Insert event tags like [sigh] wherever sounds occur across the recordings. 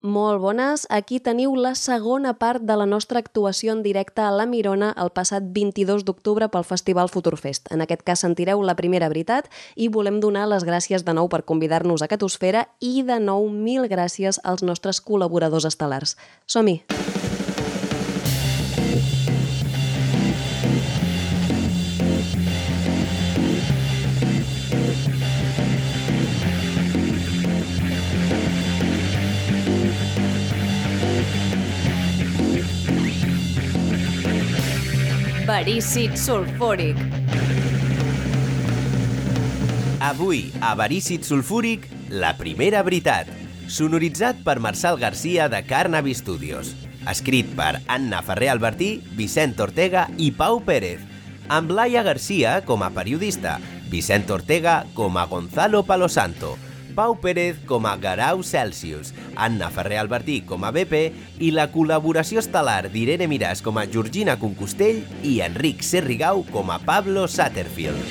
Molt bones. Aquí teniu la segona part de la nostra actuació en directe a la Mirona el passat 22 d'octubre pel Festival Futurfest. En aquest cas sentireu la primera veritat i volem donar les gràcies de nou per convidar-nos a Catosfera i de nou mil gràcies als nostres col·laboradors estel·lars. Som-hi! Verícid sulfúric. Avui, a Verícid sulfúric, la primera veritat. Sonoritzat per Marçal Garcia de Carnaby Studios. Escrit per Anna Ferrer Albertí, Vicent Ortega i Pau Pérez. Amb Laia Garcia com a periodista, Vicent Ortega com a Gonzalo Palosanto, Pau Pérez com a Garau Celsius, Anna Ferrer Albertí com a BP i la col·laboració estel·lar d'Irene Miràs com a Georgina Concostell i Enric Serrigau com a Pablo Satterfield.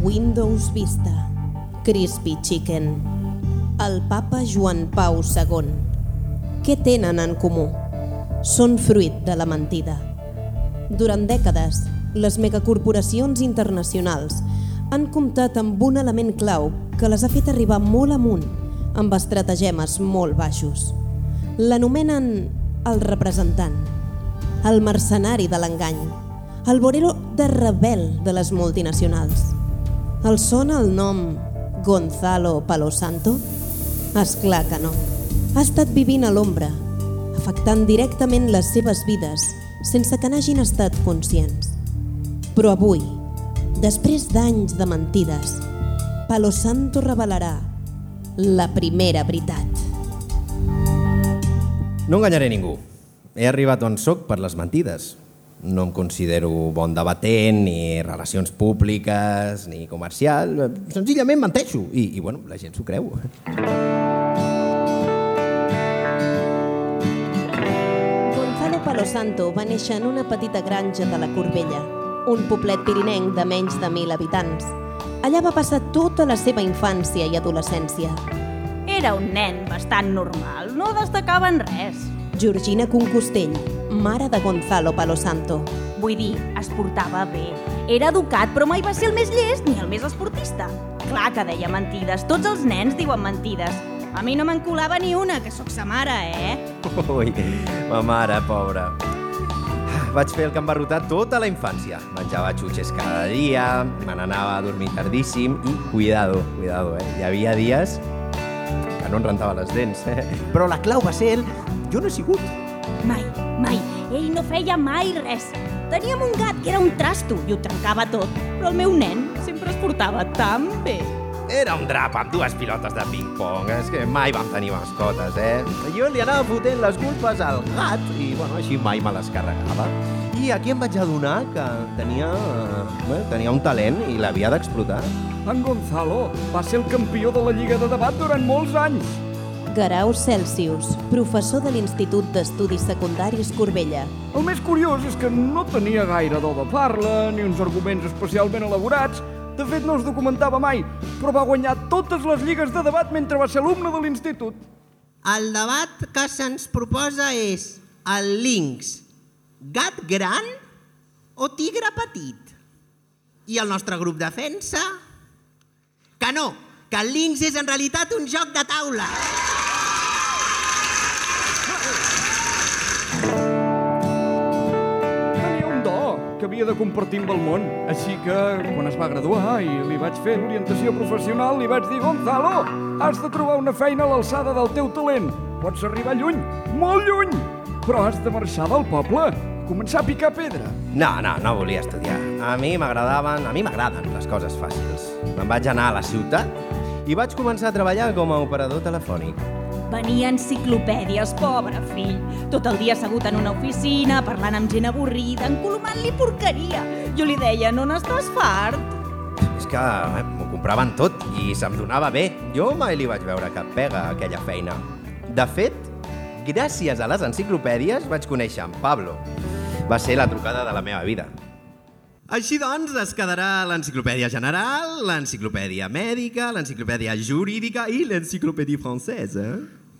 Windows Vista, Crispy Chicken, el papa Joan Pau II. Què tenen en comú? Són fruit de la mentida. Durant dècades, les megacorporacions internacionals han comptat amb un element clau que les ha fet arribar molt amunt, amb estratagemes molt baixos. L'anomenen el representant, el mercenari de l'engany, el borero de rebel de les multinacionals. El sona el nom Gonzalo Palosanto? És clar que no. Ha estat vivint a l'ombra, afectant directament les seves vides sense que n'hagin estat conscients. Però avui, després d'anys de mentides, Palo Santo revelarà la primera veritat. No enganyaré ningú. He arribat on sóc per les mentides. No em considero bon debatent, ni relacions públiques, ni comercial. Senzillament menteixo. I, i bueno, la gent s'ho creu. Gonzalo Palo Santo va néixer en una petita granja de la Corbella, un poblet pirinenc de menys de 1.000 habitants. Allà va passar tota la seva infància i adolescència. Era un nen bastant normal, no destacava en res. Georgina Concostell, mare de Gonzalo Palo Santo. Vull dir, es portava bé. Era educat, però mai va ser el més llest ni el més esportista. Clar que deia mentides, tots els nens diuen mentides. A mi no me'n colava ni una, que sóc sa mare, eh? Ui, ma mare, pobra. Vaig fer el que em va rotar tota la infància. Menjava xutxes cada dia, me n'anava a dormir tardíssim i, cuidado, cuidado, eh? Hi havia dies que no em rentava les dents, eh? Però la clau va ser el... Jo no he sigut. Mai. Ell no feia mai res. Teníem un gat que era un trasto i ho trencava tot, però el meu nen sempre es portava tan bé. Era un drap amb dues pilotes de ping-pong. És que mai vam tenir mascotes, eh? Jo li anava fotent les culpes al gat i, bueno, així mai me les carregava. I aquí em vaig adonar que tenia, bé, tenia un talent i l'havia d'explotar. En Gonzalo va ser el campió de la Lliga de Debat durant molts anys. Garau Celsius, professor de l'Institut d'Estudis Secundaris Corbella. El més curiós és que no tenia gaire do de parla, ni uns arguments especialment elaborats. De fet, no es documentava mai, però va guanyar totes les lligues de debat mentre va ser alumne de l'institut. El debat que se'ns proposa és el links, gat gran o tigre petit? I el nostre grup defensa? Que no, que el links és en realitat un joc de taula. Que havia de compartir amb el món. Així que, quan es va graduar i li vaig fer l'orientació professional, li vaig dir Gonzalo, has de trobar una feina a l'alçada del teu talent. Pots arribar lluny, molt lluny, però has de marxar del poble, començar a picar pedra. No, no, no volia estudiar. A mi m'agradaven, a mi m'agraden les coses fàcils. Me'n vaig anar a la ciutat i vaig començar a treballar com a operador telefònic. Venia enciclopèdies, pobre fill. Tot el dia assegut en una oficina, parlant amb gent avorrida, encolomant-li porqueria. Jo li deia, no n'estàs fart? És que eh, m'ho compraven tot i se'm donava bé. Jo mai li vaig veure cap pega a aquella feina. De fet, gràcies a les enciclopèdies vaig conèixer en Pablo. Va ser la trucada de la meva vida. Així doncs, es quedarà l'enciclopèdia general, l'enciclopèdia mèdica, l'enciclopèdia jurídica i l'enciclopèdia francesa.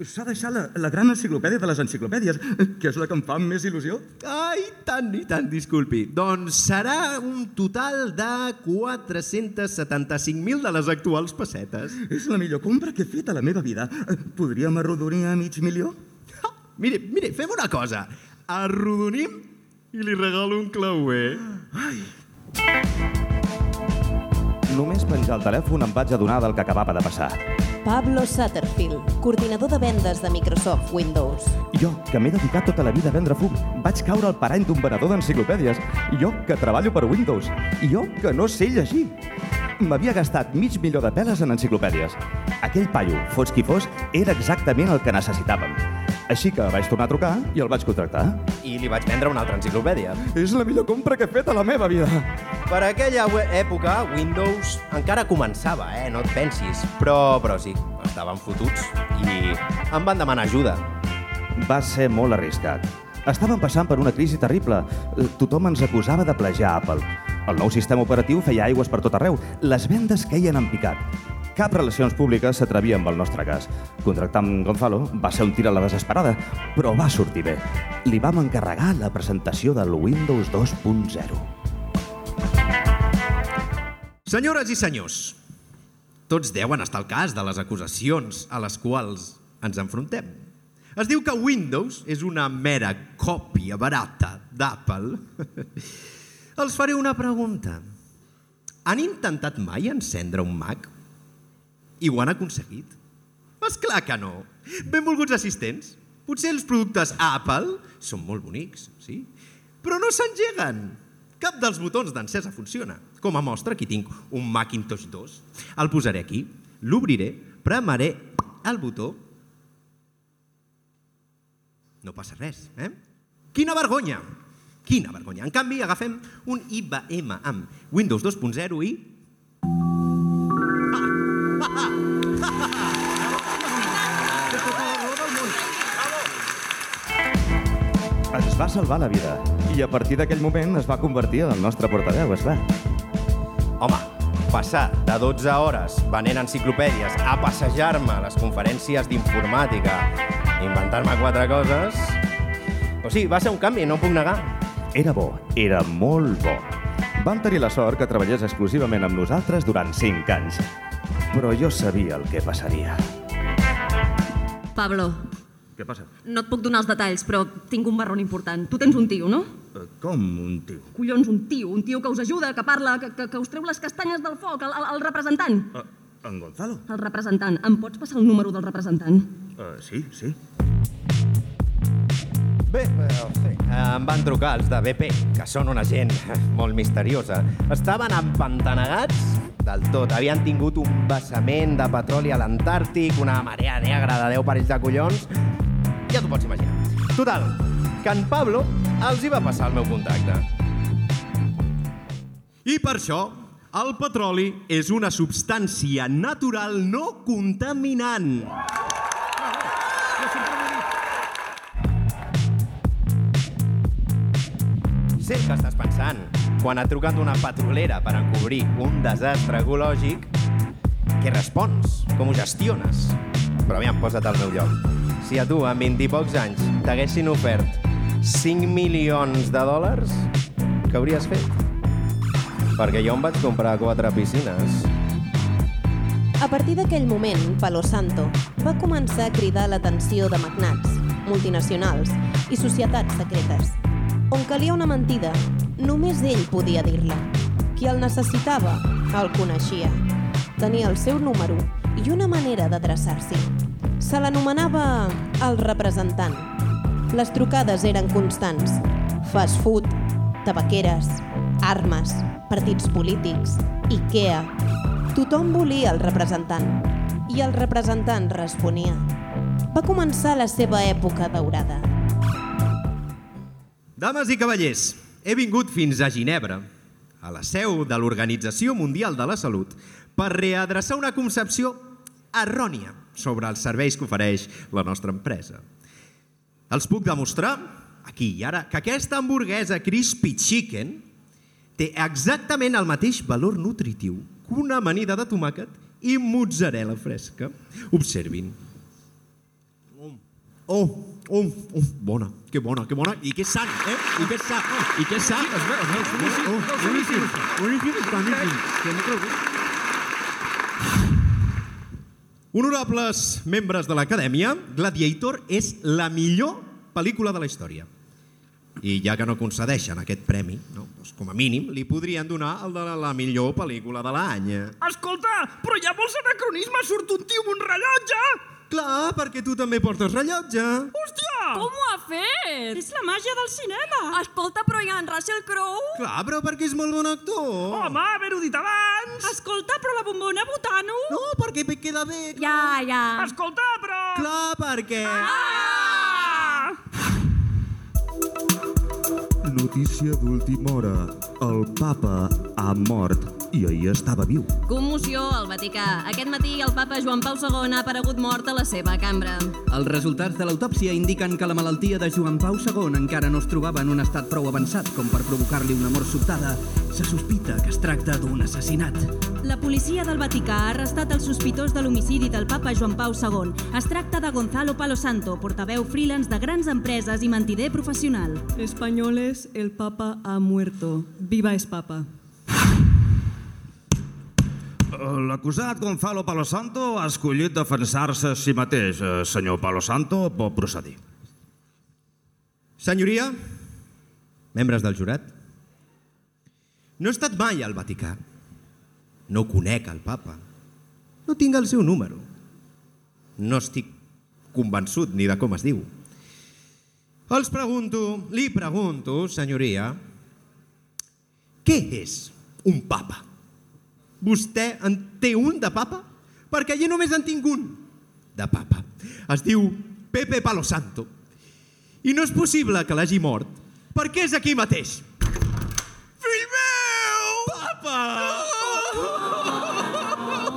S'ha deixat la, la gran enciclopèdia de les enciclopèdies, que és la que em fa més il·lusió. Ai, tant i tant, disculpi. Doncs serà un total de 475.000 de les actuals pessetes. És la millor compra que he fet a la meva vida. Podríem arrodonir a mig milió? Ha, mire, mire, fem una cosa. Arrodonim i li regalo un clauer. Ai, Només penjar el telèfon em vaig adonar del que acabava de passar. Pablo Satterfield, coordinador de vendes de Microsoft Windows. Jo, que m'he dedicat tota la vida a vendre fum, vaig caure al parany d'un venedor d'enciclopèdies. Jo, que treballo per Windows. Jo, que no sé llegir. M'havia gastat mig milió de peles en enciclopèdies. Aquell paio, fos qui fos, era exactament el que necessitàvem. Així que vaig tornar a trucar i el vaig contractar. I li vaig vendre una altra enciclopèdia. És la millor compra que he fet a la meva vida. Per aquella època, Windows encara començava, eh? No et pensis. Però, però sí, estaven fotuts i em van demanar ajuda. Va ser molt arriscat. Estàvem passant per una crisi terrible. Eh, Tothom ens acusava de plagiar Apple. El nou sistema operatiu feia aigües per tot arreu. Les vendes queien en picat. Cap relacions públiques s'atrevia amb el nostre cas. Contractar amb Gonzalo va ser un tir a la desesperada, però va sortir bé. Li vam encarregar la presentació del Windows 2.0. Senyores i senyors, tots deuen estar al cas de les acusacions a les quals ens enfrontem. Es diu que Windows és una mera còpia barata d'Apple. [laughs] Els faré una pregunta. Han intentat mai encendre un Mac? I ho han aconseguit? És clar que no. Benvolguts assistents, potser els productes Apple són molt bonics, sí? Però no s'engeguen. Cap dels botons d'encesa funciona. Com a mostra, aquí tinc un Macintosh 2. El posaré aquí, l'obriré, premaré el botó. No passa res, eh? Quina vergonya! Quina vergonya! En canvi, agafem un IBM amb Windows 2.0 i Ens va salvar la vida. I a partir d'aquell moment es va convertir en el nostre portaveu, és clar. Home, passar de 12 hores venent enciclopèdies a passejar-me a les conferències d'informàtica, inventar-me quatre coses... Però sí, va ser un canvi, no ho puc negar. Era bo, era molt bo. Vam tenir la sort que treballés exclusivament amb nosaltres durant 5 anys. Però jo sabia el que passaria. Pablo, què passa? no et puc donar els detalls, però tinc un marrón important. Tu tens un tio, no? Eh, Com un tio? Collons, un tio, un tio que us ajuda, que parla, que, que, que us treu les castanyes del foc, el, el, el representant. Uh, en Gonzalo? El representant. Em pots passar el número del representant? Uh, sí, sí. Bé, sí. em van trucar els de BP, que són una gent [laughs] molt misteriosa. Estaven empantanegats del tot. Havien tingut un vessament de petroli a l'Antàrtic, una marea negra de 10 parells de collons... Pots imaginar. Total, que en Pablo els hi va passar el meu contacte. I per això, el petroli és una substància natural no contaminant. Sé que estàs pensant, quan et truquen d'una petrolera per encobrir un desastre ecològic, què respons? Com ho gestiones? Però aviam, posa't al meu lloc. Si a tu, amb 20 i pocs anys, t'haguessin ofert 5 milions de dòlars, què hauries fet? Perquè jo em vaig comprar quatre piscines. A partir d'aquell moment, Palo Santo va començar a cridar l'atenció de magnats, multinacionals i societats secretes. On calia una mentida, només ell podia dir-la. Qui el necessitava, el coneixia. Tenia el seu número i una manera d'adreçar-s'hi. Se l'anomenava el representant. Les trucades eren constants. Fast food, tabaqueres, armes, partits polítics, Ikea... Tothom volia el representant i el representant responia. Va començar la seva època daurada. Dames i cavallers, he vingut fins a Ginebra, a la seu de l'Organització Mundial de la Salut, per readreçar una concepció errònia sobre els serveis que ofereix la nostra empresa. Els puc demostrar, aquí i ara, que aquesta hamburguesa Crispy Chicken té exactament el mateix valor nutritiu que una amanida de tomàquet i mozzarella fresca. Observin. Oh, oh, oh, bona, que bona, que bona, i que sant, eh? I que sant, i que sant. Sí, sí, Oh, boníssim, boníssim, boníssim. M'ho cregut. Honorables membres de l'acadèmia, Gladiator és la millor pel·lícula de la història. I ja que no concedeixen aquest premi, no, doncs com a mínim li podrien donar el de la millor pel·lícula de l'any. Escolta, però hi ha molts anacronismes, surt un tio amb un rellotge! Clar, perquè tu també portes rellotge. Hòstia! Com ho ha fet? És la màgia del cinema. Escolta, però hi ha en Russell Crowe? Clar, però perquè és molt bon actor. Home, haver-ho dit abans! Escolta, però la bombona botano... No, perquè me queda bé. clar. Ja, ja. Escolta, però... Clar, perquè... Ah! Notícia d'última hora. El papa ha mort i ahir estava viu. Commoció al Vaticà. Aquest matí el papa Joan Pau II ha aparegut mort a la seva cambra. Els resultats de l'autòpsia indiquen que la malaltia de Joan Pau II encara no es trobava en un estat prou avançat com per provocar-li una mort sobtada. Se sospita que es tracta d'un assassinat. La policia del Vaticà ha arrestat el sospitós de l'homicidi del papa Joan Pau II. Es tracta de Gonzalo Palo Santo, portaveu freelance de grans empreses i mentider professional. Españoles, el Papa ha muerto. Viva es Papa. L'acusat Gonzalo Palo Santo ha escollit defensar-se a si mateix. Eh, Senyor Palo Santo, pot procedir. Senyoria, membres del jurat, no he estat mai al Vaticà. No conec el papa. No tinc el seu número. No estic convençut ni de com es diu. Els pregunto, li pregunto, senyoria, què és un papa? Vostè en té un de papa? Perquè jo només en tinc un de papa. Es diu Pepe Palo Santo. I no és possible que l'hagi mort perquè és aquí mateix. Fill meu! Papa!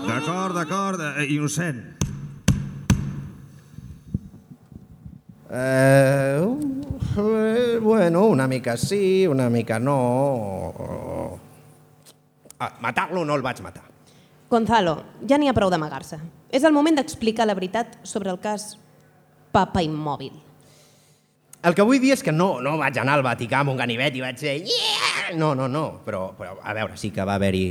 D'acord, d'acord, eh, innocent. Eh, eh, bueno, una mica sí, una mica no. Ah, matar-lo no el vaig matar. Gonzalo, ja n'hi ha prou d'amagar-se. És el moment d'explicar la veritat sobre el cas Papa Immòbil. El que vull dir és que no, no vaig anar al Vaticà amb un ganivet i vaig dir... Yeah! No, no, no, però, però a veure, sí que va haver-hi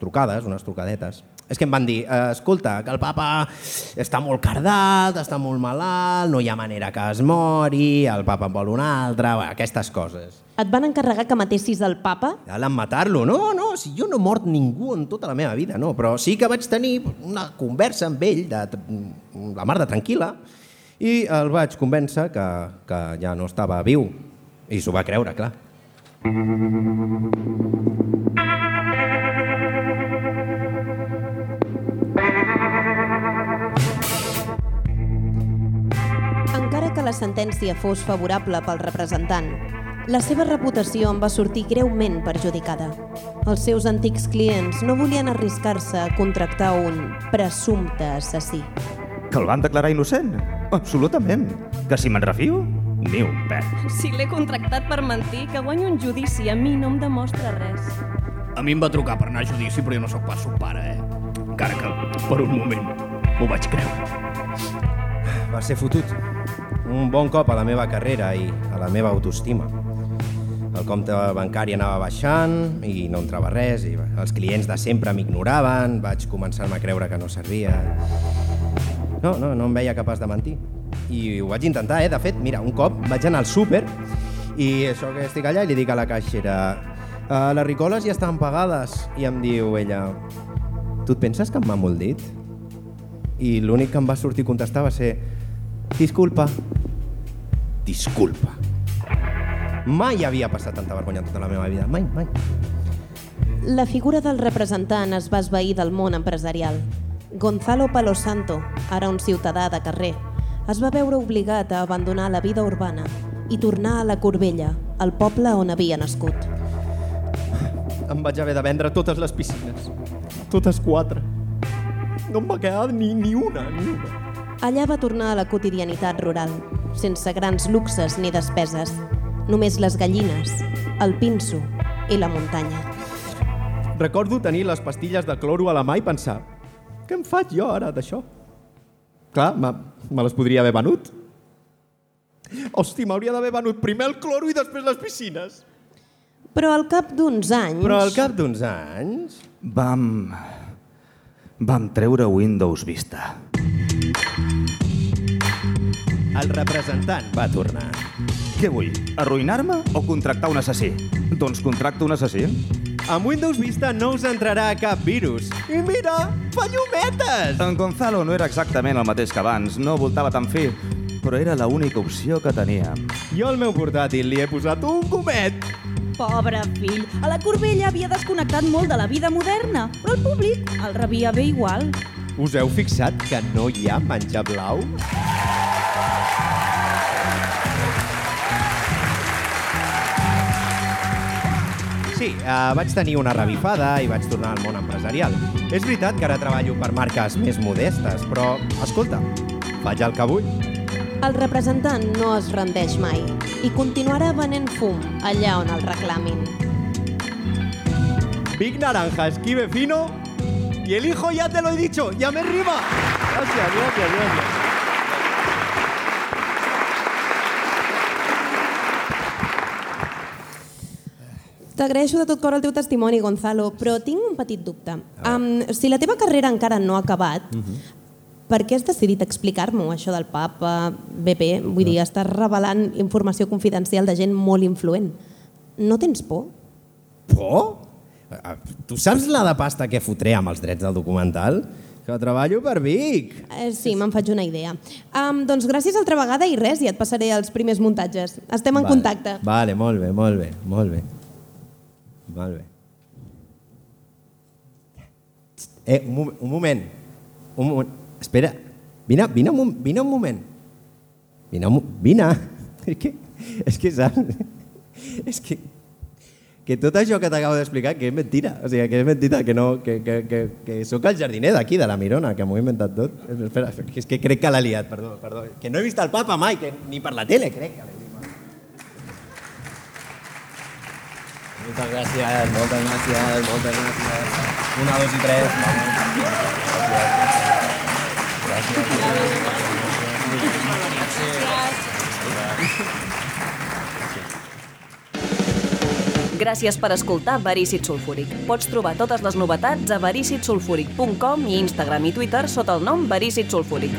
trucades, unes trucadetes. És que em van dir, eh, escolta, que el papa està molt cardat, està molt malalt, no hi ha manera que es mori, el papa en vol un altre, bueno, aquestes coses. Et van encarregar que matessis el papa? Cal matar-lo. No, no, si jo no he mort ningú en tota la meva vida, no, però sí que vaig tenir una conversa amb ell, de, la mar de tranquil·la, i el vaig convèncer que, que ja no estava viu. I s'ho va creure, clar. La sentència fos favorable pel representant, la seva reputació en va sortir greument perjudicada. Els seus antics clients no volien arriscar-se a contractar un presumpte assassí. Que el van declarar innocent? Absolutament. Que si me'n refio? Ni un pet. Si l'he contractat per mentir, que guanyi un judici, a mi no em demostra res. A mi em va trucar per anar a judici, però jo no sóc pas son pare, eh? Encara que, per un moment, m'ho vaig creure. Va ser fotut. Un bon cop a la meva carrera i a la meva autoestima. El compte bancari anava baixant i no entrava res, i els clients de sempre m'ignoraven, vaig començar-me a creure que no servia. No, no, no em veia capaç de mentir. I ho vaig intentar, eh? De fet, mira, un cop vaig anar al súper i això que estic allà i li dic a la caixera "Eh, les ricoles ja estan pagades i em diu ella tu et penses que em va molt dit? I l'únic que em va sortir contestar va ser disculpa. Disculpa. Mai havia passat tanta vergonya en tota la meva vida, mai, mai. La figura del representant es va esvair del món empresarial. Gonzalo Palo Santo, ara un ciutadà de carrer, es va veure obligat a abandonar la vida urbana i tornar a la Corbella, el poble on havia nascut. Em vaig haver de vendre totes les piscines. Totes quatre. No em va quedar ni, ni una, ni una. Allà va tornar a la quotidianitat rural. sense grans luxes ni despeses. Només les gallines, el pinso i la muntanya. Recordo tenir les pastilles de cloro a la mà i pensar què em faig jo ara d'això? Clar, me, me les podria haver venut. Hosti, m'hauria d'haver venut primer el cloro i després les piscines. Però al cap d'uns anys... Però al cap d'uns anys... Vam... Vam treure Windows Vista. El representant va tornar. Què vull? Arruïnar-me o contractar un assassí? Doncs contracto un assassí. Amb Windows Vista no us entrarà cap virus. I mira, fa llumetes! En Gonzalo no era exactament el mateix que abans, no voltava tan fi, però era l'única opció que teníem. Jo al meu portàtil li he posat un comet. Pobre fill, a la Corbella havia desconnectat molt de la vida moderna, però el públic el rebia bé igual. Us heu fixat que no hi ha menjar blau? Sí, uh, vaig tenir una revifada i vaig tornar al món empresarial. És veritat que ara treballo per marques més modestes, però, escolta, faig el que vull. El representant no es rendeix mai i continuarà venent fum allà on el reclamin. Big Naranja, esquive fino y el hijo ya te lo he dicho, ya me arriba. Gracias, gracias, gracias. T'agraeixo de tot cor el teu testimoni, Gonzalo, però tinc un petit dubte. Um, si la teva carrera encara no ha acabat, uh -huh. per què has decidit explicar-m'ho, això del papa, BP? Vull dir, estàs revelant informació confidencial de gent molt influent. No tens por? Por? Eh, Tu saps la de pasta que fotré amb els drets del documental? Que treballo per Vic. Eh, sí, me'n faig una idea. Um, doncs gràcies altra vegada i res, ja et passaré els primers muntatges. Estem en Vale. contacte. Vale, molt bé, molt bé, molt bé. Molt bé. Eh, un, un moment. Un moment. Espera. Vine, vine, un, vine un moment. Vine, vine. [laughs] És que, és que saps? [laughs] És que, que tot això que t'acabo d'explicar que és mentira. O sigui, que és mentida, que, no, que, que, que, que sóc el jardiner d'aquí, de la Mirona, que m'ho he inventat tot. Espera, és que crec que l'ha liat, perdó, perdó. Que no he vist el papa mai, que ni per la tele, crec Moltes gràcies, moltes gràcies, moltes gràcies. Una, dos i tres. Gràcies per escoltar Verícid Sulfúric. Pots trobar totes les novetats a vericitsulfúric.com i Instagram i Twitter sota el nom Verícid Sulfúric.